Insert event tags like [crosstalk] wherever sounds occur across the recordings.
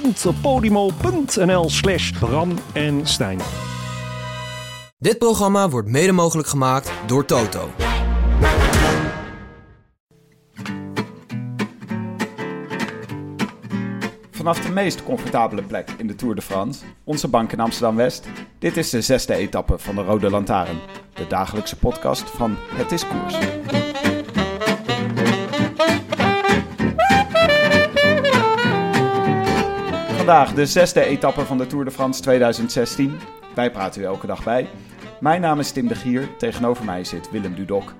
www.podimo.nl slash Bram en Stijn. Dit programma wordt mede mogelijk gemaakt door Toto. Vanaf de meest comfortabele plek in de Tour de France, onze bank in Amsterdam-West. Dit is de zesde etappe van de Rode Lantaarn. De dagelijkse podcast van Het is Koers. Vandaag de zesde etappe van de Tour de France 2016. Wij praten u elke dag bij. Mijn naam is Tim de Gier, tegenover mij zit Willem Dudok.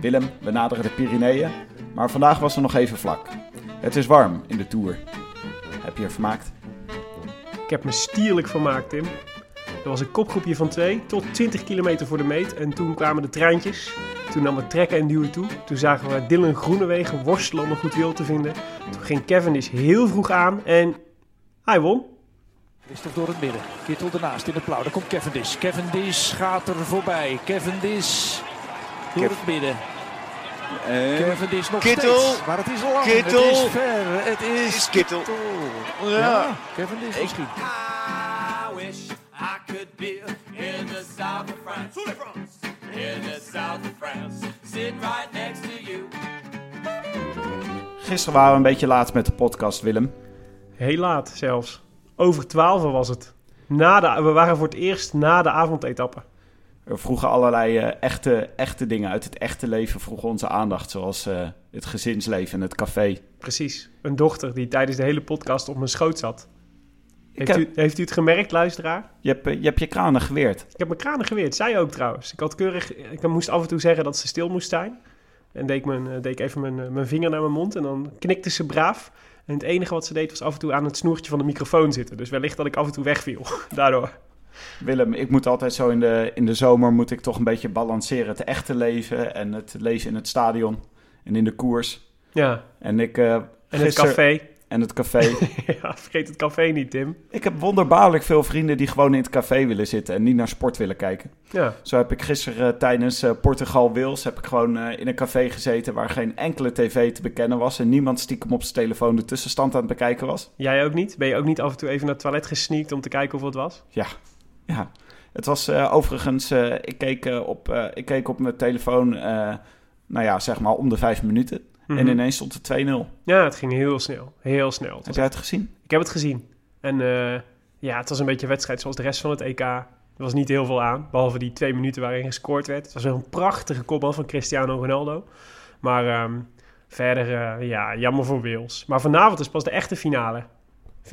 Willem, we naderen de Pyreneeën, maar vandaag was er nog even vlak. Het is warm in de Tour. Heb je er vermaakt? Ik heb me stierlijk vermaakt, Tim. Er was een kopgroepje van twee tot 20 kilometer voor de meet. En toen kwamen de treintjes. Toen nam het trekken en duwen toe. Toen zagen we Dylan Groenewegen worstelen om een goed wiel te vinden. Toen ging Cavendish heel vroeg aan en hij won. Christophe door het midden. Kittel ernaast in het blauw. Daar komt Cavendish. Cavendish gaat er voorbij. Cavendish door Kev- het midden. Eh, Cavendish nog Kittel. steeds. Maar het is lang. Kittel. Het is ver. Het is, is Kittel. Kittel. Ja. Ja, Cavendish misschien. I wish I could be in the south of France. In the south of France. Sitting right next to you. Gisteren waren we een beetje laat met de podcast, Willem. Heel laat zelfs. Over 12 was het. Na de, we waren voor het eerst na de avondetappe. We vroegen allerlei eh, echte, echte dingen uit het echte leven, vroegen onze aandacht, zoals eh, het gezinsleven en het café. Precies. Een dochter die tijdens de hele podcast op mijn schoot zat. Heeft, heb, u, heeft u het gemerkt, luisteraar? je, hebt, eh, je hebt je kranen geweerd. Ik heb mijn kranen geweerd. Zij ook trouwens. Ik had keurig... Ik moest af en toe zeggen dat ze stil moest zijn. En deed ik, mijn, deed ik even mijn, mijn vinger naar mijn mond. En dan knikte ze braaf. En het enige wat ze deed was af en toe aan het snoertje van de microfoon zitten. Dus wellicht dat ik af en toe wegviel. [laughs] Daardoor. Willem, ik moet altijd zo in de, in de zomer moet ik toch een beetje balanceren. Het echte leven en het leven in het stadion en in de koers. Ja. En ik... eh, En het café. En het café. [laughs] ja, vergeet het café niet, Tim. ik heb wonderbaarlijk veel vrienden die gewoon in het café willen zitten en niet naar sport willen kijken. Ja. Zo heb ik gisteren eh, tijdens eh, Portugal-Wils heb ik gewoon eh, in een café gezeten waar geen enkele tv te bekennen was en niemand stiekem op zijn telefoon de tussenstand aan het bekijken was. Jij ook niet? Ben je ook niet af en toe even naar het toilet gesneakt om te kijken hoeveel het was? Ja, ja. Het was overigens, ik, keek, op, ik keek op mijn telefoon, nou ja, zeg maar om de vijf minuten. En Mhm. ineens stond het 2-0. Ja, het ging heel snel. Heel snel. Heb jij het gezien? Ik heb het gezien. En eh, ja, het was een beetje een wedstrijd zoals de rest van het EK. Er was niet heel veel aan, behalve die twee minuten waarin gescoord werd. Het was wel een prachtige kopbal van Cristiano Ronaldo. Maar ehm, verder, eh, ja, jammer voor Wales. Maar vanavond is pas de echte finale.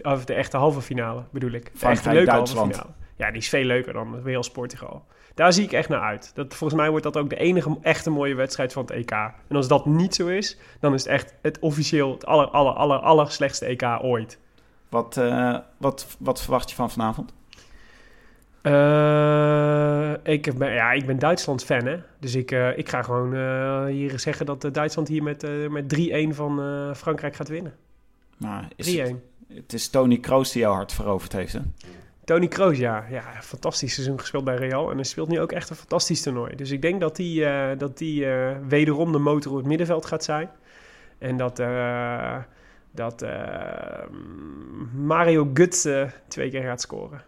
Of de echte halve finale, bedoel ik. De echte leuke halve Duitsland. finale. Ja, die is veel leuker dan Wales-Portugal. Daar zie ik echt naar uit. Dat, volgens mij wordt dat ook de enige echte mooie wedstrijd van het EK. En als dat niet zo is, dan is het echt het officieel het aller, aller, aller, aller slechtste EK ooit. Wat, eh, wat, wat verwacht je van vanavond? Eh, ik, ben, ja, ik ben Duitsland-fan, hè. Dus ik, eh, ik ga gewoon hier zeggen dat Duitsland hier met, met 3-1 van Frankrijk gaat winnen. 3-1. Nou, het, het is Tony Kroos die jouw hart veroverd heeft, hè? Tony Kroos, ja. ja. Fantastisch seizoen gespeeld bij Real. En hij speelt nu ook echt een fantastisch toernooi. Dus ik denk dat hij eh, dat die, eh, wederom de motor op het middenveld gaat zijn. En dat, eh, dat Mario Götze twee keer gaat scoren.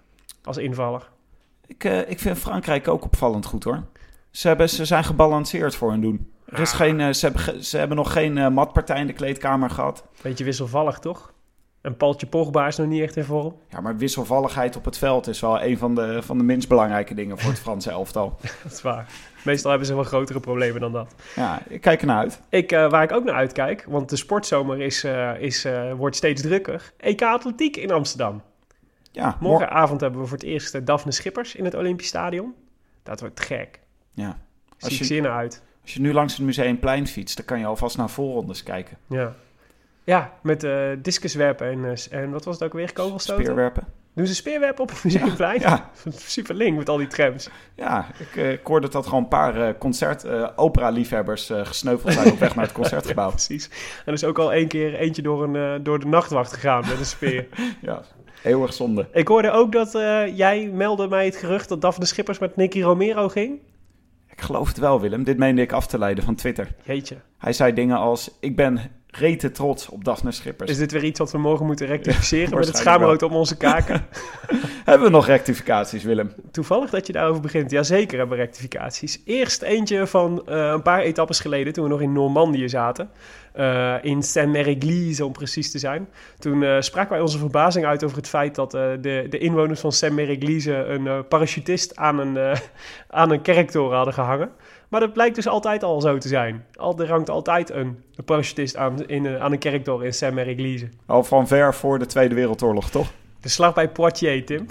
Als invaller. Ik, ik vind Frankrijk ook opvallend goed, hoor. Ze, hebben, ze zijn gebalanceerd voor hun doen. Er is Ah. geen, ze, hebben, ze hebben nog geen matpartij in de kleedkamer gehad. Beetje wisselvallig, toch? En Paultje Pogba is nog niet echt in vorm. Ja, maar wisselvalligheid op het veld is wel een van de, van de minst belangrijke dingen voor het Franse elftal. [laughs] Dat is waar. Meestal hebben ze wel grotere problemen dan dat. Ja, ik kijk ernaar uit. Ik, eh, waar ik ook naar uitkijk, want de sportzomer is, eh, is, eh, wordt steeds drukker. EK Atletiek in Amsterdam. Ja, mor- Morgenavond hebben we voor het eerst Daphne Schippers in het Olympisch Stadion. Dat wordt gek. ja. Zie Als ik je- zeer naar uit. Als je nu langs het Museumplein fietst, dan kan je alvast naar voorrondes kijken. Ja. Ja, met eh discuswerpen en, eh, en wat was het ook weer? Kogelstoten? Speerwerpen. Doen ze speerwerpen op het Museumplein? Ja, [laughs] Super link met al die trams. ja ik, eh, ik hoorde dat gewoon een paar concert, opera-liefhebbers eh, gesneuveld zijn op weg naar het [laughs] concertgebouw. Precies. En er is ook al één keer eentje door, een, door de nachtwacht gegaan met een speer. [laughs] Ja, eeuwig zonde. Ik hoorde ook dat jij meldde mij het gerucht dat Daphne Schippers met Nicky Romero ging. Ik geloof het wel, Willem. Dit meende ik af te leiden van Twitter. Jeetje. Hij zei dingen als: Ik ben rete trots op Daphne Schippers. Is dit weer iets wat we morgen moeten rectificeren met het schaamrood op onze kaken? [laughs] Hebben we nog rectificaties, Willem? Toevallig dat je daarover begint. Jazeker hebben we rectificaties. Eerst eentje van eh, een paar etappes geleden, toen we nog in Normandië zaten. Eh, in Saint-Méréglise, om precies te zijn. Toen eh, spraken wij onze verbazing uit over het feit dat de, de inwoners van Saint-Méréglise een parachutist aan een, [laughs] aan een kerktoren hadden gehangen. Maar dat blijkt dus altijd al zo te zijn. Al, er hangt altijd een, een parachutist aan, in, een- aan een kerktoren in Saint-Méréglise. Al van ver voor de Tweede Wereldoorlog, toch? De slag bij Poitiers, Tim.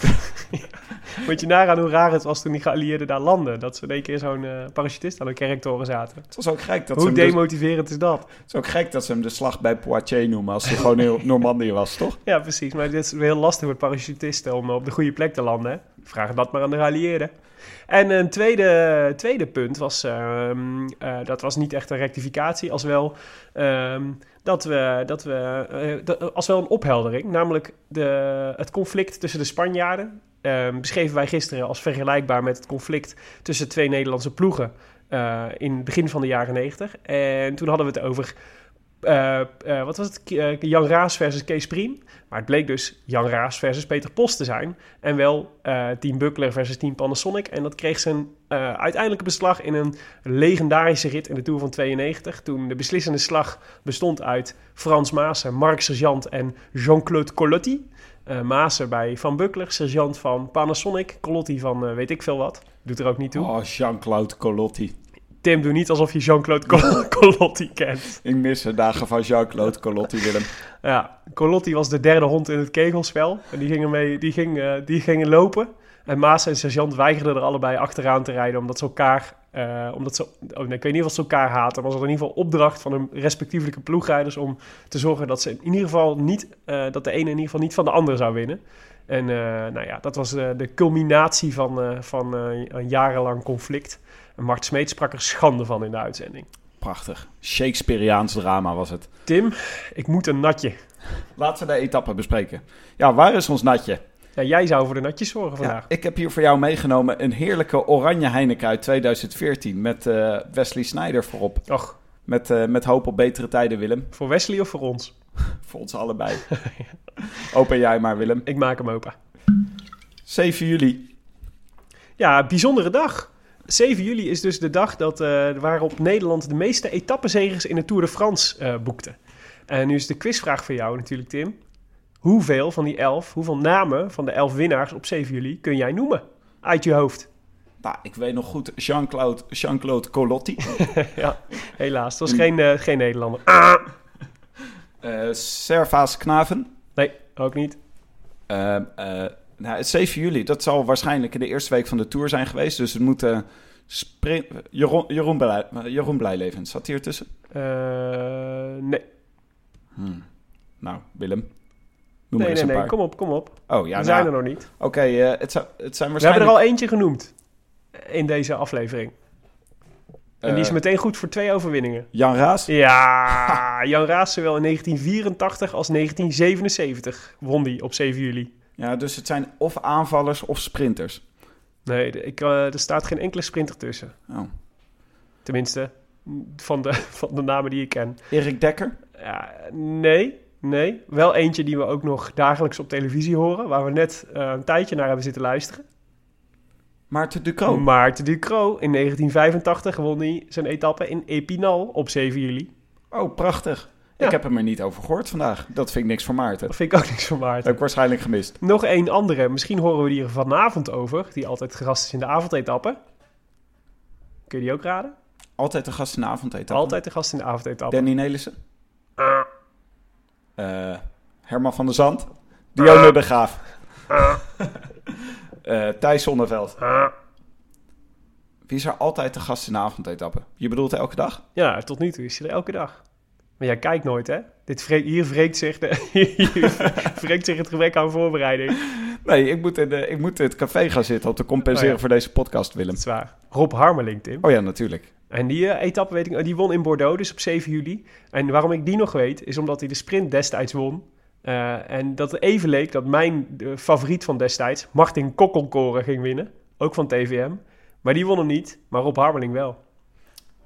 [laughs] Moet je nagaan hoe raar het was toen die geallieerden daar landden. Dat ze in één keer zo'n eh, parachutist aan een kerktoren zaten. Het was ook gek dat, Hoe ze dus, demotiverend is dat? het is ook gek dat ze hem de slag bij Poitiers noemen als hij gewoon in [laughs] Normandië was, toch? Ja, precies. Maar dit is heel lastig met parachutisten om op de goede plek te landen. Hè? Vraag dat maar aan de geallieerden. En een tweede, tweede punt was, ehm, eh, dat was niet echt een rectificatie, als wel, ehm, dat we, dat we eh, als wel een opheldering. Namelijk de, het conflict tussen de Spanjaarden. ehm, beschreven wij gisteren als vergelijkbaar met het conflict tussen twee Nederlandse ploegen eh, in het begin van de jaren 90. En toen hadden we het over eh, eh, wat was het? Eh, Jan Raas versus Kees Priem. Maar het bleek dus Jan Raas versus Peter Post te zijn. En wel Team Buckler versus Team Panasonic. En dat kreeg zijn uiteindelijke beslag in een legendarische rit in de Tour van 92. Toen de beslissende slag bestond uit Frans Maassen, Mark Sergeant en Jean-Claude Colotti. Maassen bij Van Buckler, Sergeant van Panasonic, Colotti van weet ik veel wat. Doet er ook niet toe. Oh, Jean-Claude Colotti. Tim, doe niet alsof je Jean-Claude Col- Colotti kent. Ik mis de dagen van Jean-Claude Colotti, Willem. Ja, Colotti was de derde hond in het kegelspel. En die gingen, mee, die ging, eh, die gingen lopen. En Maas en Sergeant weigerden er allebei achteraan te rijden, omdat ze elkaar... eh, omdat ze, oh nee, ik weet niet of ze elkaar haten, maar ze hadden in ieder geval opdracht van hun respectievelijke ploegrijders om te zorgen dat ze in ieder geval niet, eh, dat de ene in ieder geval niet van de andere zou winnen. En nou ja, dat was de culminatie van, van een jarenlang conflict. En Mart Smeet sprak er schande van in de uitzending. Prachtig. Shakespeareaans drama was het. Tim, ik moet een natje. Laten we de etappe bespreken. Ja, waar is ons natje? Ja, jij zou voor de natjes zorgen Ja, vandaag. ik heb hier voor jou meegenomen een heerlijke oranje Heineken uit 2014 met eh, Wesley Snyder voorop. Och, Met, eh, met hoop op betere tijden, Willem. voor Wesley of voor ons? [laughs] Voor ons allebei. [laughs] Open jij maar, Willem. Ik maak hem open. 7 juli. Ja, bijzondere dag. 7 juli is dus de dag dat, eh, waarop Nederland de meeste etappenzegers in de Tour de France eh, boekte. En nu is de quizvraag voor jou natuurlijk, Tim. Hoeveel van die elf, hoeveel namen van de elf winnaars op 7 juli kun jij noemen? Uit je hoofd. Nou, ik weet nog goed Jean-Claude Jean Colotti. [laughs] ja, helaas. Het was geen, eh, geen Nederlander. [laughs] Eh Servaas Knaven. Nee, ook niet. Eh, nou, het 7 juli, dat zal waarschijnlijk in de eerste week van de Tour zijn geweest. Dus het moet... Jeroen, Jeroen, Blij, Jeroen Blijleven, zat hier tussen? Eh, nee. Nou, Willem. Noem Nee, eens nee, een nee. paar. Kom op, kom op. Oh, ja, We nou, zijn er nog niet. Oké, eh, het, zou- het zijn We hebben waarschijnlijk... er al eentje genoemd in deze aflevering. En die is eh, meteen goed voor twee overwinningen. Jan Raas. Ja, [laughs] Jan Raas zowel in 1984 als 1977 won die op 7 juli. Ja, dus het zijn of aanvallers of sprinters. Nee, ik, eh, er staat geen enkele sprinter tussen. Oh. Tenminste, van de, [laughs] van de namen die ik ken. Erik Dekker. Ja, nee, nee. Wel eentje die we ook nog dagelijks op televisie horen. Waar we net eh, een tijdje naar hebben zitten luisteren. Maarten Ducro. Maarten Ducro in 1985 won hij zijn etappe in Epinal op 7 juli. Oh, prachtig. Ja. Ik heb hem er niet over gehoord vandaag. Dat vind ik niks voor Maarten. Dat vind ik ook niks van Dat Maarten. heb ik waarschijnlijk gemist. Nog één andere. Misschien horen we die er vanavond over. Die altijd gast is in de avondetappe. Kun je die ook raden? Altijd de gast in de avondetappe. Altijd de gast in de avondetappe. Danny Nelissen. Eh, Herman van der Zand. Dionne de Graaf. Thijs Zonneveld. Wie is er altijd de gast in de avondetappe? Je bedoelt elke dag? Ja, tot nu toe is hij er elke dag. Maar jij kijkt nooit, hè? Dit hier wreekt zich, de, [laughs] hier wreekt zich het gebrek aan voorbereiding. Nee, ik moet, in de, ik moet in het café gaan zitten om te compenseren Oh ja. voor deze podcast, Willem. Dat is waar. Rob Harmeling, Tim. Oh ja, natuurlijk. En die eh, etappe weet ik, die won in Bordeaux, dus op 7 juli. En waarom ik die nog weet, is omdat hij de sprint destijds won. Eh, en dat het even leek dat mijn favoriet van destijds, Martin Kokkelkoren, ging winnen. Ook van TVM. Maar die won hem niet, maar Rob Harmeling wel.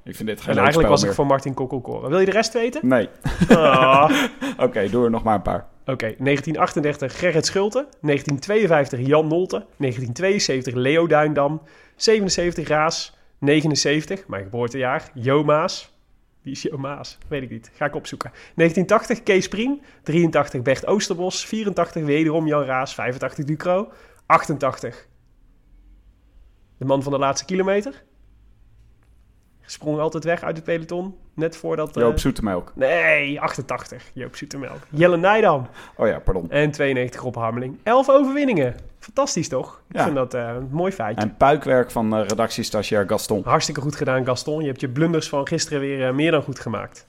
Ik vind dit geen En eigenlijk was ik voor Martin Kokkelkoren. Wil je de rest weten? Nee. Ah. [laughs] Oké, doe er nog maar een paar. Oké, 1938 Gerrit Schulte, 1952 Jan Nolte, 1972 Leo Duindam, 77 Raas, 79, mijn geboortejaar, Jo Maas. Wie is Jo Maas? Weet ik niet. Ga ik opzoeken. 1980 Kees Prien, 83 Bert Oosterbos, 84 wederom Jan Raas, 85 Ducro, 88 de man van de laatste kilometer. Sprong altijd weg uit het peloton, net voordat... eh, Joop Zoetemelk. Nee, 88. Joop Zoetemelk. Jelle Nijdam. Oh ja, pardon. En 92 Rob Harmeling. 11 overwinningen. Fantastisch toch? Ik Ja. vind dat eh, een mooi feitje. En puikwerk van uh, redactiestagiair Gaston. Hartstikke goed gedaan, Gaston. Je hebt je blunders van gisteren weer eh, meer dan goed gemaakt.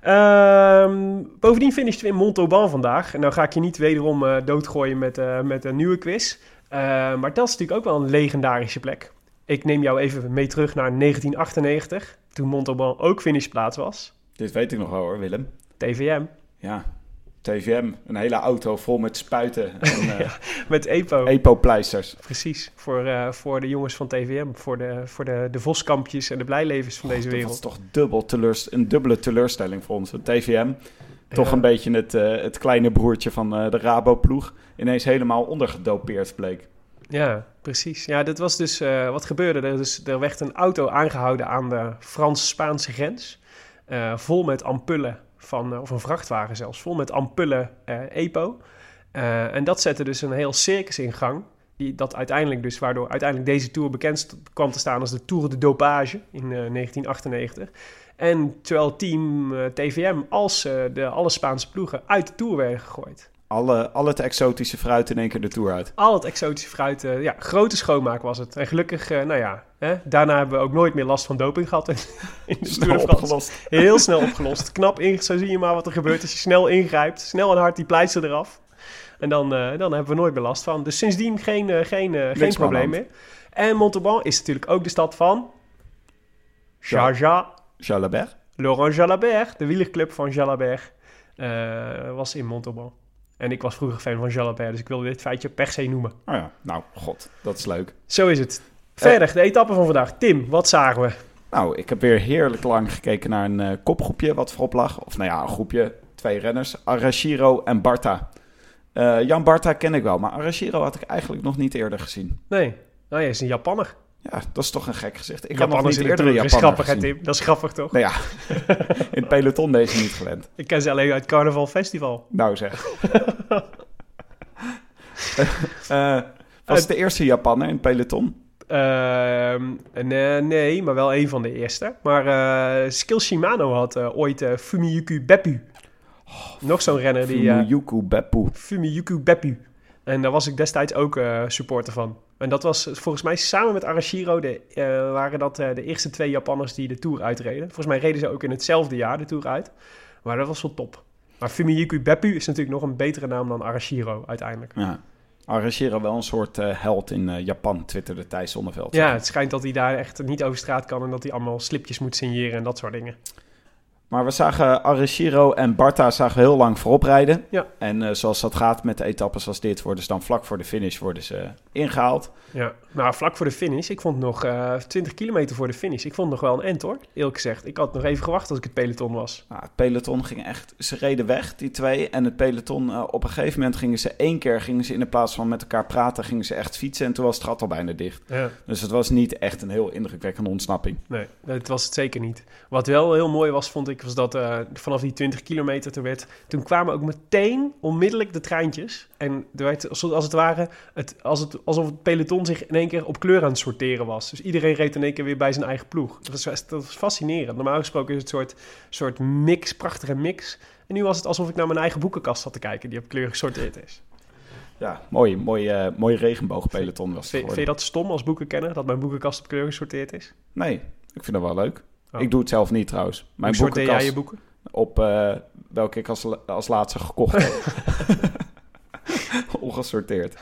Ehm, bovendien finishten we in Montauban vandaag. En nou ga ik je niet wederom eh, doodgooien met, eh, met een nieuwe quiz. Eh, maar dat is natuurlijk ook wel een legendarische plek. Ik neem jou even mee terug naar 1998. Toen Montauban ook finishplaats was. Dit weet ik nog wel hoor, Willem. TVM. Ja, TVM. Een hele auto vol met spuiten en [laughs] eh, Met EPO. EPO-pleisters. Precies, voor, eh, voor de jongens van TVM, voor de, voor de, de voskampjes en de blijlevens van deze Dat was wereld. toch dubbel teleurst een dubbele teleurstelling voor ons. TVM, toch Ja. een beetje het, eh, het kleine broertje van de Rabo-ploeg, ineens helemaal ondergedopeerd bleek. Ja, precies. Ja, dat was dus eh, wat gebeurde er. Dus er werd een auto aangehouden aan de Frans-Spaanse grens, eh, vol met ampullen van, eh, of een vrachtwagen zelfs, vol met ampullen EPO. Eh, en dat zette dus een heel circus in gang. Die, dat uiteindelijk dus, waardoor uiteindelijk deze Tour bekend kwam te staan als de Tour de Dopage in eh, 1998. En terwijl team TVM als de alle Spaanse ploegen uit de Tour werden gegooid. Alle, al het exotische fruit in één keer de Tour uit. Al het exotische fruit, eh, ja, grote schoonmaak was het. En gelukkig, eh, nou ja, hè, daarna hebben we ook nooit meer last van doping gehad in, [laughs] in de Tour Snel opgelost. Heel snel opgelost. Knap in, zo zie je maar wat er gebeurt als je snel ingrijpt. Snel en hard die pleister eraf. En dan, eh, dan hebben we nooit meer last van. Dus sindsdien geen, geen, geen probleem meer. En Montauban is natuurlijk ook de stad van... Ja. Jaja Jalabert. Laurent Jalabert, de wielerclub van Jalabert, was in Montauban. En ik was vroeger fan van Jalabert, dus ik wilde dit feitje per se noemen. Oh ja, nou, god, dat is leuk. Zo is het. Verder, de etappe van vandaag. Tim, wat zagen we? Nou, ik heb weer heerlijk lang gekeken naar een eh, kopgroepje wat voorop lag. Of nou ja, een groepje, twee renners. Arashiro en Barta. Eh, Jan Barta ken ik wel, maar Arashiro had ik eigenlijk nog niet eerder gezien. Nee, nou ja, is een Japanner. Ja, dat is toch een gek gezicht. Ik had nog niet eerder een Tour is grappig, hè gezien. Tim? Dat is grappig, toch? Nou ja, [laughs] in het peloton deze niet gewend. Ik ken ze alleen uit Carnaval Festival. Nou zeg. [laughs] Eh, was het de eerste Japanner in het peloton? Ehm, nee, nee, maar wel een van de eerste. Maar eh Skill Shimano had eh, ooit Fumiyuki Beppu. Nog zo'n renner die... Fumiyuku Beppu. Fumiyuki Beppu. En daar was ik destijds ook supporter van. En dat was volgens mij samen met Arashiro... De, eh, waren dat eh, de eerste twee Japanners die de Tour uitreden. Volgens mij reden ze ook in hetzelfde jaar de Tour uit. Maar dat was wel top. Maar Fumiyuki Beppu is natuurlijk nog een betere naam dan Arashiro uiteindelijk. Ja. Arashiro wel een soort eh, held in Japan, twitterde Thijs Zonneveld. Ja, het schijnt dat hij daar echt niet over straat kan... en dat hij allemaal slipjes moet signeren en dat soort dingen. Maar we zagen Arashiro en Barta zagen heel lang voorop rijden. Ja. En eh, zoals dat gaat met de etappes als dit, worden ze dan vlak voor de finish worden ze ingehaald. Ja, nou vlak voor de finish. Ik vond nog eh 20 kilometer voor de finish. Ik vond het nog wel een end hoor, eerlijk gezegd. Ik had nog even gewacht als ik het peloton was. Nou, het peloton ging echt, ze reden weg, die twee. En het peloton, eh, op een gegeven moment gingen ze één keer, gingen ze in de plaats van met elkaar praten, gingen ze echt fietsen. En toen was het gat al bijna dicht. Ja. Dus het was niet echt een heel indrukwekkende ontsnapping. Nee, dat was het zeker niet. Wat wel heel mooi was, vond ik, was dat eh, vanaf die 20 kilometer toen werd... Toen kwamen ook meteen onmiddellijk de treintjes. En er werd, als het ware, het, als het, alsof het peloton zich in één keer op kleur aan het sorteren was. Dus iedereen reed in één keer weer bij zijn eigen ploeg. Dat was, dat was fascinerend. Normaal gesproken is het een soort, soort mix, prachtige mix. En nu was het alsof ik naar mijn eigen boekenkast zat te kijken, die op kleur gesorteerd is. Ja, mooi, mooi, eh, mooi regenboogpeloton was het Vind, je dat stom als boekenkenner, dat mijn boekenkast op kleur gesorteerd is? Nee, ik vind dat wel leuk. Oh. Ik doe het zelf niet trouwens. Mijn Hoe sorteer jij boekenkast, je boeken? op eh, welke ik als, als laatste gekocht heb. [laughs] Ongesorteerd.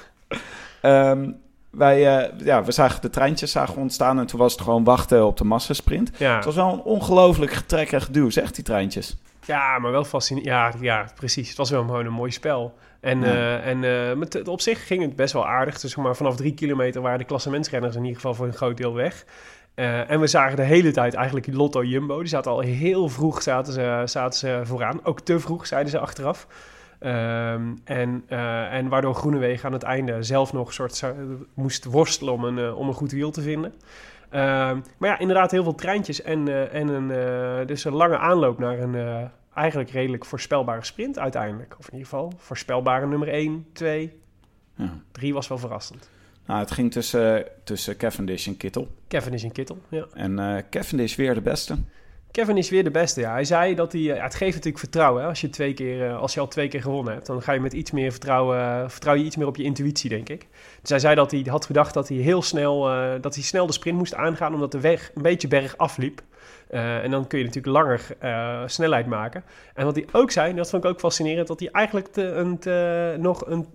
Ehm, wij, eh, ja, we zagen de treintjes zagen ontstaan en toen was het gewoon wachten op de massasprint. Ja. Het was wel een ongelooflijk getrek en geduw, zeg, die treintjes. Ja, maar wel fascinerend. Ja, ja, precies. Het was wel gewoon een mooi spel. En, Ja. eh, en met, op zich ging het best wel aardig. Dus zeg maar, vanaf drie kilometer waren de klassementsrenners in ieder geval voor een groot deel weg. Eh, en we zagen de hele tijd eigenlijk Lotto Jumbo. Die zaten al heel vroeg zaten ze, zaten ze vooraan. Ook te vroeg, zeiden ze achteraf. Ehm, en, eh, en waardoor Groenewegen aan het einde zelf nog een soort moest worstelen om een, eh, om een goed wiel te vinden. Ehm, maar ja, inderdaad heel veel treintjes en, en een, dus een lange aanloop naar een eigenlijk redelijk voorspelbare sprint uiteindelijk. Of in ieder geval voorspelbare nummer 1, 2, Ja. 3 was wel verrassend. Nou, het ging tussen, tussen Cavendish en Kittel. Kevin is in Kittel, ja. En eh Cavendish weer de beste. Kevin is weer de beste, ja. Hij zei dat hij... Ja, het geeft natuurlijk vertrouwen, hè. Als je, twee keer, eh, als je al twee keer gewonnen hebt, dan ga je met iets meer vertrouwen... eh, vertrouw je iets meer op je intuïtie, denk ik. Dus hij zei dat hij had gedacht dat hij heel snel... dat hij snel de sprint moest aangaan, omdat de weg een beetje berg afliep. En dan kun je natuurlijk langer snelheid maken. En wat hij ook zei, en dat vond ik ook fascinerend... dat hij eigenlijk te, een, te- nog een,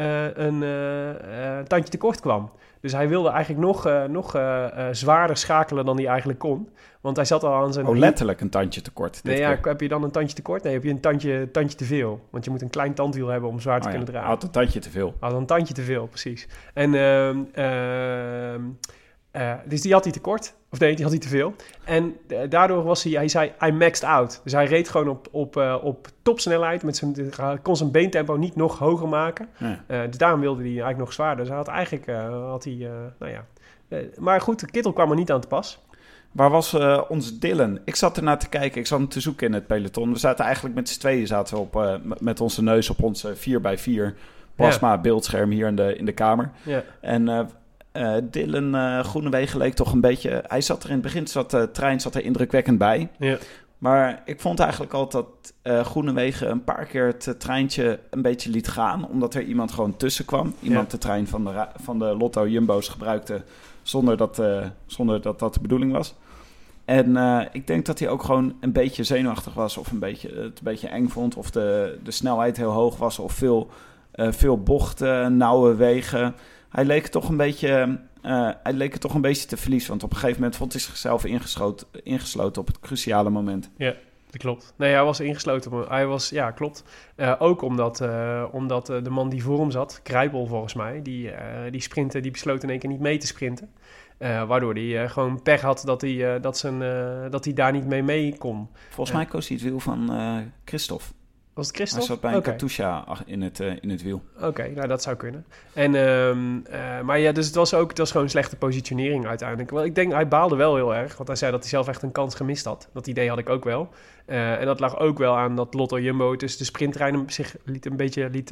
een eh, eh, tandje tekort kwam. Dus hij wilde eigenlijk nog, eh, nog eh, eh, zwaarder schakelen dan hij eigenlijk kon. Want hij zat al aan zijn... Oh, letterlijk een tandje tekort. Nee, ja, heb je dan een tandje tekort? Nee, heb je een tandje, tandje te veel. Want je moet een klein tandwiel hebben om zwaar te Oh kunnen hij dragen. had een tandje te veel. Had een tandje te veel, precies. En eh, dus die had hij tekort. Of nee, die had hij te veel. En eh, daardoor was hij, hij zei, I maxed out. Dus hij reed gewoon op, op, eh, op topsnelheid. Met zijn, kon zijn beentempo niet nog hoger maken. Dus daarom wilde hij eigenlijk nog zwaarder. Dus hij had eigenlijk, had hij, nou ja. Maar goed, de kittel kwam er niet aan te pas. Waar was eh onze Dylan? Ik zat ernaar te kijken. Ik zat hem te zoeken in het peloton. We zaten eigenlijk met z'n tweeën zaten we op, met onze neus op onze 4x4 plasma beeldscherm hier in de, in de kamer. Ja. En eh, Dylan eh Groenewegen leek toch een beetje... Hij zat er in het begin, zat de trein zat er indrukwekkend bij. Ja. Maar ik vond eigenlijk al dat eh Groenewegen een paar keer het eh, treintje een beetje liet gaan. Omdat er iemand gewoon tussen kwam. Iemand de trein van de, van de Lotto Jumbo's gebruikte zonder dat, eh, zonder dat dat de bedoeling was. En eh, ik denk dat hij ook gewoon een beetje zenuwachtig was. Of een beetje, het een beetje eng vond. Of de, de snelheid heel hoog was. Of veel, eh, veel bochten, nauwe wegen. Hij leek het toch een beetje... eh, hij leek het toch een beetje te verliezen. Want op een gegeven moment vond hij zichzelf ingesloten, op het cruciale moment. Dat klopt. Nee, hij was ingesloten. maar Hij was, ja, klopt. Eh, ook omdat, eh, omdat eh, de man die voor hem zat, Krijpel volgens mij, die, eh, die sprintte, die besloot in één keer niet mee te sprinten. Eh, waardoor hij eh, gewoon pech had dat hij, eh, dat, zijn, eh, dat hij daar niet mee mee kon. Volgens Ja. mij koos hij het wiel van eh Christophe. Was het Hij Christophe? zat bij een Oké. Katusha in het, eh, in het wiel. Oké, nou dat zou kunnen. En, ehm, eh, maar ja, dus het was ook het was gewoon een slechte positionering uiteindelijk. Wel, ik denk, hij baalde wel heel erg, want hij zei dat hij zelf echt een kans gemist had. Dat idee had ik ook wel. Eh, en dat lag ook wel aan dat Lotto Jumbo dus de sprinttrein zich liet een beetje liet,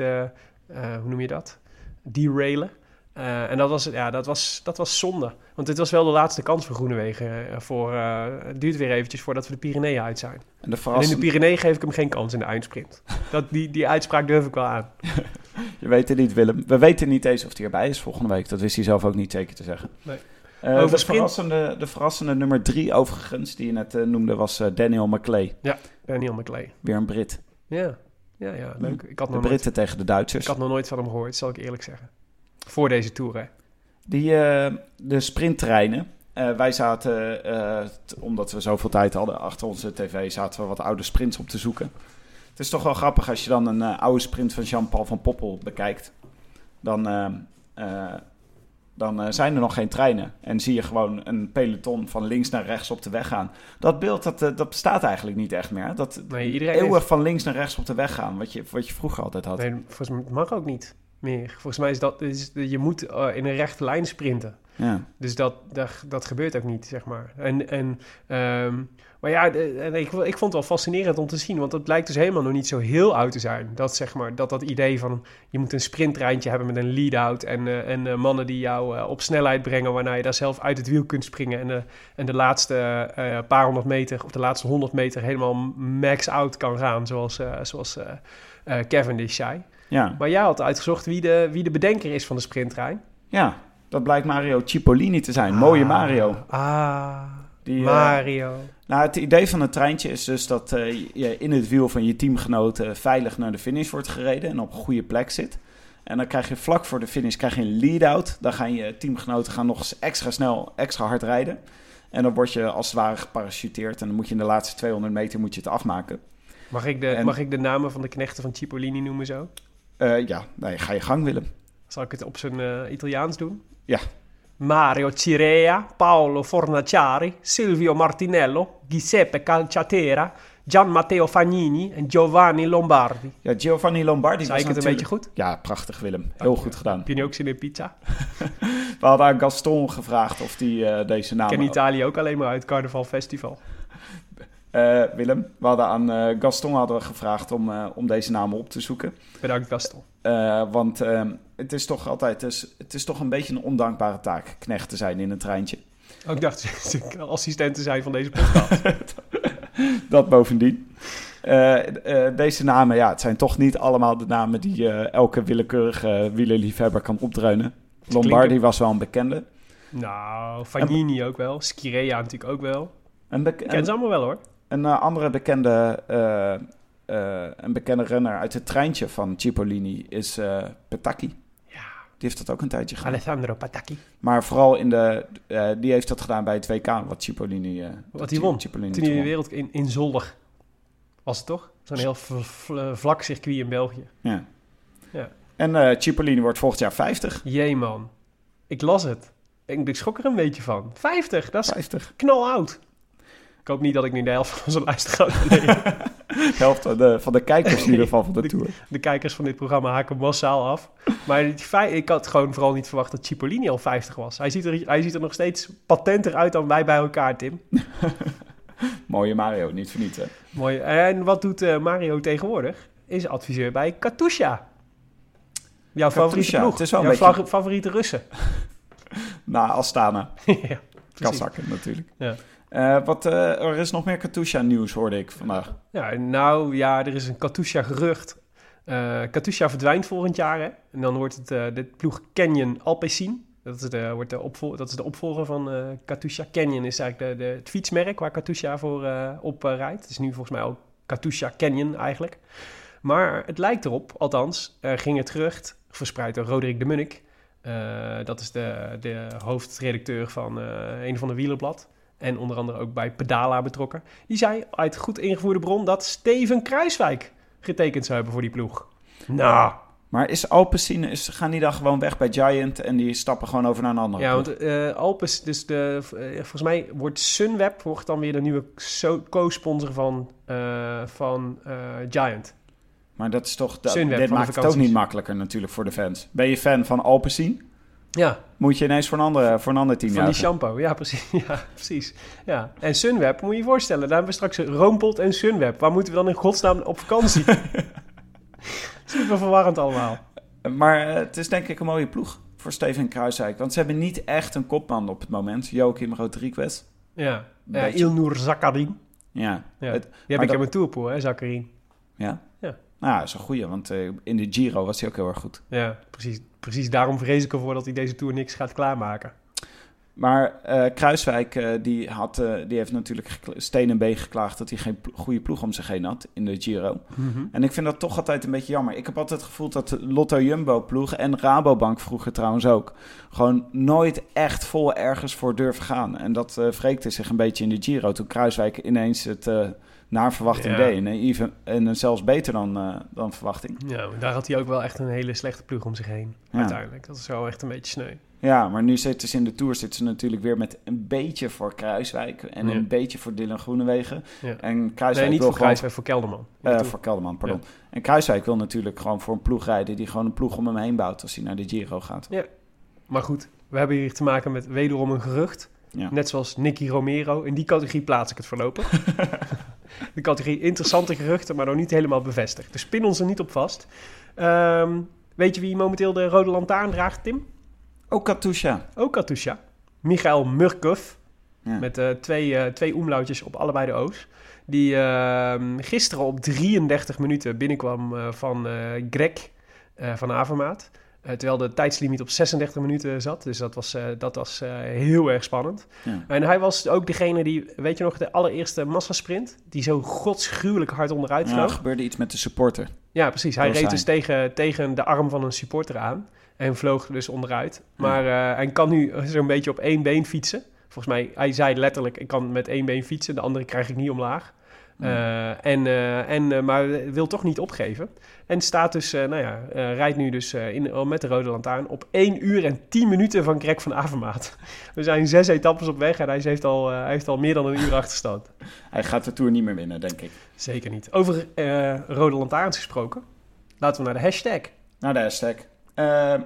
hoe noem je dat? Derailen. Eh, en dat was, ja, dat, was, dat was zonde. Want dit was wel de laatste kans voor Groenewegen. eh, voor, eh, het duurt weer eventjes voordat we de Pyreneeën uit zijn. En de En in de. Pyreneeën geef ik hem geen kans in de eindsprint. [laughs] Dat, die, die uitspraak durf ik wel aan. [laughs] Je weet het niet, Willem. We weten niet eens of hij erbij is volgende week. Dat wist hij zelf ook niet zeker te zeggen. Nee. Over de, sprint- verrassende, de verrassende nummer drie overigens, die je net noemde, was Daniel McClay. Daniel McLean. Weer een Brit. Ja, ja, ja leuk. Ik had, De nog nooit, Britten tegen de Duitsers. ik had nog nooit van hem gehoord, zal ik eerlijk zeggen. Voor deze tour, hè. Die, eh, de sprinttreinen. Eh, wij zaten, eh, omdat we zoveel tijd hadden achter onze tv, zaten we wat oude sprints op te zoeken. Het is toch wel grappig als je dan een oude sprint van Jean-Paul van Poppel bekijkt. Dan, dan zijn er nog geen treinen. En zie je gewoon een peloton van links naar rechts op de weg gaan. Dat beeld dat, dat bestaat eigenlijk niet echt meer. Dat Nee, iedereen eeuwig heeft- van links naar rechts op de weg gaan. Wat je, wat je vroeger altijd had. Nee, volgens mij mag ook niet meer. Volgens mij is dat... Is, je moet eh, in een rechte lijn sprinten. Ja. Dus dat, dat, dat gebeurt ook niet, zeg maar. En, en, ehm, maar ja, de- en ik, ik vond het wel fascinerend om te zien, want het blijkt dus helemaal nog niet zo heel oud te zijn. Dat, zeg maar, dat, dat idee van je moet een sprinttreintje hebben met een lead-out en, eh, en eh, mannen die jou op snelheid brengen, waarna je daar zelf uit het wiel kunt springen en de, en de laatste paar honderd meter of de laatste honderd meter helemaal max-out kan gaan, zoals, zoals Cavendish zei. Ja. Maar jij had uitgezocht wie de, wie de bedenker is van de sprinttrein. ja, dat blijkt Mario Cipollini te zijn. Mooie Ah, Mario. Ah, Die, eh, Mario. Nou, het idee van het treintje is dus dat eh, je in het wiel van je teamgenoten veilig naar de finish wordt gereden en op een goede plek zit. En dan krijg je vlak voor de finish krijg je een lead-out. Dan gaan je teamgenoten gaan nog eens extra snel, extra hard rijden. En dan word je als het ware geparachuteerd. En dan moet je in de laatste 200 meter moet je het afmaken. Mag ik, de, En- mag ik de namen van de knechten van Cipollini noemen zo? Eh, ja, nee, ga je gang, Willem. Zal ik het op zijn eh, Italiaans doen? Ja. Mario Cirea, Paolo Fornaciari, Silvio Martinello, Giuseppe Calciatera, Gian Matteo Fagnini en Giovanni Lombardi. Ja, Giovanni Lombardi Zei ik het een beetje goed? Ja, prachtig Willem. Heel goed gedaan. Heb je nu ook zin in pizza? [laughs] We hadden aan Gaston gevraagd of die eh, deze naam... Ik ken Italië ook alleen maar uit Carnaval Festival. Eh, Willem, we hadden aan eh, Gaston hadden we gevraagd om, eh, om deze namen op te zoeken. Bedankt Gaston. Want ehm, het is toch altijd, het is, het is toch een beetje een ondankbare taak, knecht te zijn in een treintje. Ook dacht [laughs] ik assistent te zijn van deze podcast. [laughs] Dat bovendien. Deze namen, ja, het zijn toch niet allemaal de namen die elke willekeurige wielerliefhebber kan opdreunen. Lombardi was wel een bekende. nou, Fagnini ook wel. Schirea natuurlijk ook wel. Bek- Ik ken ze allemaal wel hoor. Een, eh, andere bekende, eh, eh, een bekende renner uit het treintje van Cipollini is Petacchi. Ja. Die heeft dat ook een tijdje gedaan. Alessandro Patacchi. Maar vooral in de, die heeft dat gedaan bij het WK, wat Cipollini, eh, Wat hij won. Cipollini Toen hij de wereld in, in Zolder was het toch? Zo'n heel vlak circuit in België. Ja. Ja. En eh Cipollini wordt volgend jaar 50. Jee man, ik las het. Ik, ik schrok er een beetje van. 50, dat is 50. knaloud. Ik hoop niet dat ik nu de helft van onze luisteraars verleer. [laughs] De helft van de, van de kijkers in ieder geval van de De- Tour. De kijkers van dit programma haken massaal af. Maar ik had gewoon vooral niet verwacht dat Cipollini al 50 was. Hij ziet er, hij ziet er nog steeds patenter uit dan wij bij elkaar, Tim. [laughs] Mooie Mario, niet hè. Mooi. En wat doet eh, Mario tegenwoordig? Is adviseur bij Katusha. Jouw favoriete Katusha, ploeg. het is wel een Jouw beetje- favoriete Russen. [laughs] Na Astana. ja. Kazakken natuurlijk. Ja. Eh, wat, eh, er is nog meer Katusha nieuws hoorde ik vandaag. Ja, nou ja, er is een Katusha gerucht. Eh Katusha verdwijnt volgend jaar. En dan wordt het de ploeg Canyon Alpecin. Dat is de, wordt de, opvol dat is de opvolger van Katusha. Canyon is eigenlijk de, de, het fietsmerk waar Katusha voor op rijdt. Het is nu volgens mij ook Katusha Canyon eigenlijk. Maar het lijkt erop, althans, er ging het gerucht, verspreid door Roderick de Munnik. Dat is de, de hoofdredacteur van een van de wielerblad. En onder andere ook bij Pedala betrokken. Die zei uit goed ingevoerde bron dat Steven Kruiswijk getekend zou hebben voor die ploeg. Nou, Maar is Alpecin, is, gaan die dan gewoon weg bij Giant en die stappen gewoon over naar een andere ja, ploeg? want Alpes, dus de, eh, volgens mij wordt Sunweb wordt dan weer de nieuwe so- co-sponsor van, eh, van Giant. Maar dat is toch, dat, Sunweb dit maakt het ook niet makkelijker natuurlijk voor de fans. Ben je fan van Alpecin? Ja, Moet je ineens voor een, andere, voor een ander team van die shampoo. Ja, precies. [laughs] Ja, precies. Ja. En Sunweb, moet je je voorstellen, daar hebben we straks Roompot en Sunweb. Waar moeten we dan in godsnaam op vakantie? [laughs] Super verwarrend allemaal. Maar eh, het is denk ik een mooie ploeg voor Steven Kruiswijk. Want ze hebben niet echt een kopman op het moment. Joachim Rodriguez. Ja, ja. Ilnur Zakarin. Ja. Ja. Het- Die heb ik dat- in mijn tourpool, hè, Zakarin. ja? Ja. Nou, dat is een goeie, want eh, in de Giro was hij ook heel erg goed. Ja, precies, precies daarom vrees ik ervoor dat hij deze Tour niks gaat klaarmaken. Maar eh, Kruiswijk eh, die had, die heeft natuurlijk steen en been geklaagd dat hij geen goede ploeg om zich heen had in de Giro. En ik vind dat toch altijd een beetje jammer. Ik heb altijd het gevoel dat de Lotto Jumbo ploeg en Rabobank vroeger trouwens ook gewoon nooit echt vol ergens voor durven gaan. En dat wreekte zich een beetje in de Giro toen Kruiswijk ineens het naar verwachting Ja. deed. En, even, en zelfs beter dan, eh, dan verwachting. Ja, maar daar had hij ook wel echt een hele slechte ploeg om zich heen. Ja. Uiteindelijk. Dat is wel echt een beetje sneu. Ja, maar nu zitten ze in de Tour zitten ze natuurlijk weer met een beetje voor Kruiswijk en Ja. een beetje voor Dylan Groenewegen. Ja. En Kruiswijk Nee, niet wil voor gewoon Kruiswijk, voor Kelderman. Eh, voor Kelderman, pardon. En Kruiswijk wil natuurlijk gewoon voor een ploeg rijden die gewoon een ploeg om hem heen bouwt als hij naar de Giro gaat. Maar goed, we hebben hier te maken met wederom een gerucht. Ja. Net zoals Nicky Romero. In die categorie plaats ik het voorlopig. [laughs] de categorie interessante geruchten, maar nog niet helemaal bevestigd. Dus pin ons er niet op vast. Ehm, weet je wie momenteel de rode lantaarn draagt, Tim? Ook Katusha. Ook Katusha. Michael Murkov. Ja. Met eh, twee, eh, twee omlautjes op allebei de O's. Die ehm, gisteren op 33 minuten binnenkwam eh, van Greg van Avermaat. Eh, terwijl de tijdslimiet op 36 minuten zat. Dus dat was, eh, dat was eh, heel erg spannend. Ja. En hij was ook degene die, weet je nog, de allereerste massasprint... die zo godsgruwelijk hard onderuit Ja, vloog. er gebeurde iets met de supporter. Ja, precies. Hij reed dus tegen, tegen de arm van een supporter aan. En vloog dus onderuit. Maar hij kan nu zo'n beetje op één been fietsen. Volgens mij, hij zei letterlijk, ik kan met één been fietsen. De andere krijg ik niet omlaag. Eh, en, eh, en, eh, maar wil toch niet opgeven. En staat dus, nou ja, rijdt nu dus in, oh, met de rode lantaarn op 1 uur en 10 minuten van Greg van Avermaat. [laughs] We zijn zes etappes op weg en hij heeft al, hij heeft al meer dan een uur [laughs] achterstand. Hij gaat de Tour niet meer winnen, denk ik. Zeker niet. Over rode lantaarns gesproken. Laten we naar de hashtag. Nou, de hashtag.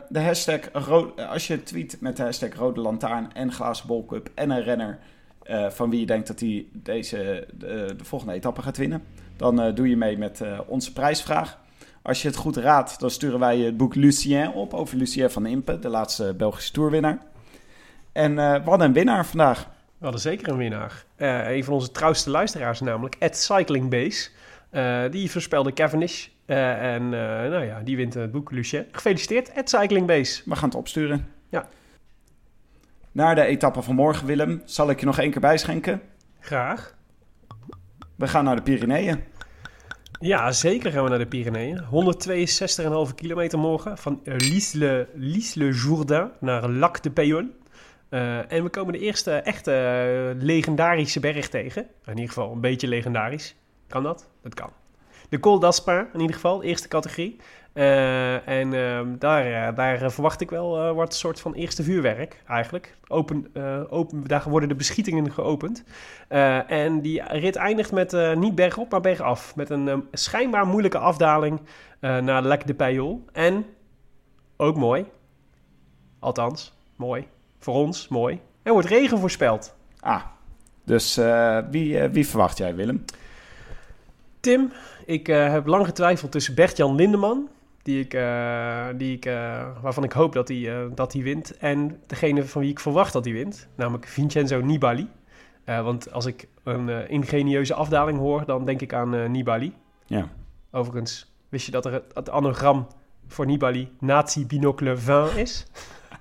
De hashtag, ro- als je tweet met de hashtag Rode Lantaarn en Glazen Bol Cup en een renner eh, van wie je denkt dat hij deze, de, de volgende etappe gaat winnen, dan eh, doe je mee met eh, onze prijsvraag. Als je het goed raadt, dan sturen wij je het boek Lucien op over Lucien van Impe, de laatste Belgische toerwinnaar. En eh we hadden een winnaar vandaag. We hadden zeker een winnaar. Eh, een van onze trouwste luisteraars namelijk, at Cyclingbase. Eh, die voorspelde Cavendish. Eh, en eh, nou ja, die wint het boek Lucien. Gefeliciteerd, at Cyclingbase. We gaan het opsturen. Ja. Naar de etappe van morgen, Willem, zal ik je nog één keer bijschenken. Graag. We gaan naar de Pyreneeën. Ja, zeker gaan we naar de Pyreneeën. 162,5 kilometer morgen. Van Lisle, Lisle Jourdain naar Lac de Payon. Eh, en we komen de eerste echte eh, legendarische berg tegen. In ieder geval een beetje legendarisch. Kan dat? Dat kan. De Col d'Aspin in ieder geval, eerste categorie. Eh, en ehm, daar, eh, daar eh, verwacht ik wel wat soort van eerste vuurwerk eigenlijk. Open, open, daar worden de beschietingen geopend. En die rit eindigt met niet bergop, maar bergaf. Met een ehm, schijnbaar moeilijke afdaling naar Lac de Payol. En ook mooi. Althans, mooi. Voor ons mooi. Er wordt regen voorspeld. Ah, dus wie, wie verwacht jij, Willem? Tim, ik heb lang getwijfeld tussen Bert-Jan Lindeman, die ik, eh, die ik, eh, waarvan ik hoop dat hij, eh, dat hij wint, en degene van wie ik verwacht dat hij wint, namelijk Vincenzo Nibali. Want als ik een ingenieuze afdaling hoor, dan denk ik aan Nibali. Ja. Overigens, wist je dat er het, het anagram voor Nibali Nazi Binocle 20 is?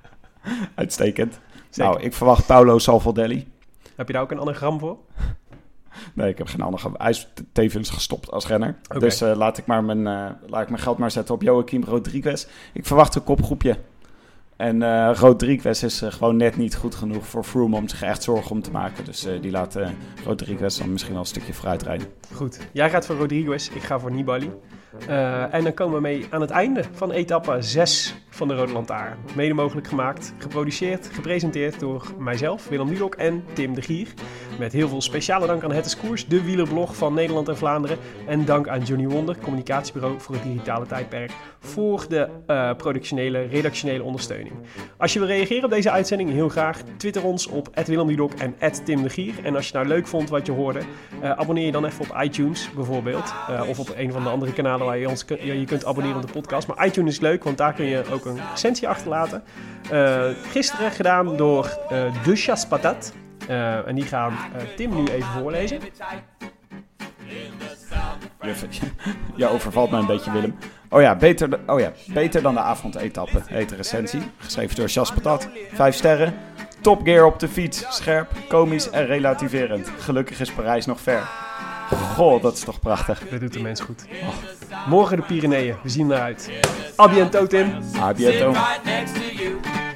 [laughs] Uitstekend. Zeker. Nou, ik verwacht Paolo Salvadelli. Heb je daar ook een anagram voor? Nee, ik heb geen andere. Hij is tevens gestopt als renner. Dus eh, laat, ik maar mijn, eh, laat ik mijn geld maar zetten op Joaquim Rodriguez. Ik verwacht een kopgroepje. En eh, Rodriguez is gewoon net niet goed genoeg voor Froome om zich echt zorgen om te maken. Dus die laat Rodriguez dan misschien wel een stukje vooruit rijden. Goed, jij gaat voor Rodriguez, ik ga voor Nibali. En dan komen we mee aan het einde van etappe 6 van de Rode Lantaarn. Mede mogelijk gemaakt, geproduceerd, gepresenteerd door mijzelf, Willem Dudok en Tim de Gier. Met heel veel speciale dank aan Het is Koers, de wielerblog van Nederland en Vlaanderen. En dank aan Johnny Wonder, communicatiebureau voor het digitale tijdperk, voor de eh, productionele, redactionele ondersteuning. Als je wil reageren op deze uitzending, heel graag. Twitter ons op Willem Dudok en Tim de Gier. En als je nou leuk vond wat je hoorde, eh, abonneer je dan even op iTunes bijvoorbeeld. Eh, of op een van de andere kanalen waar je ons je kunt abonneren op de podcast. Maar iTunes is leuk, want daar kun je ook een recensie achterlaten. Eh, gisteren gedaan door eh De Chas Patat. Eh, en die gaan eh, Tim nu even voorlezen. [laughs] Je overvalt mij een beetje, Willem. Oh ja, beter, de- oh ja, beter dan de avondetappe, heet de recensie. Geschreven door Jas Patat. Vijf sterren. Top gear op de fiets. Scherp, komisch en relativerend. Gelukkig is Parijs nog ver. Goh, dat is toch prachtig. Dat doet de mens goed. Morgen de Pyreneeën. We zien. A biento, Tim. A biento. to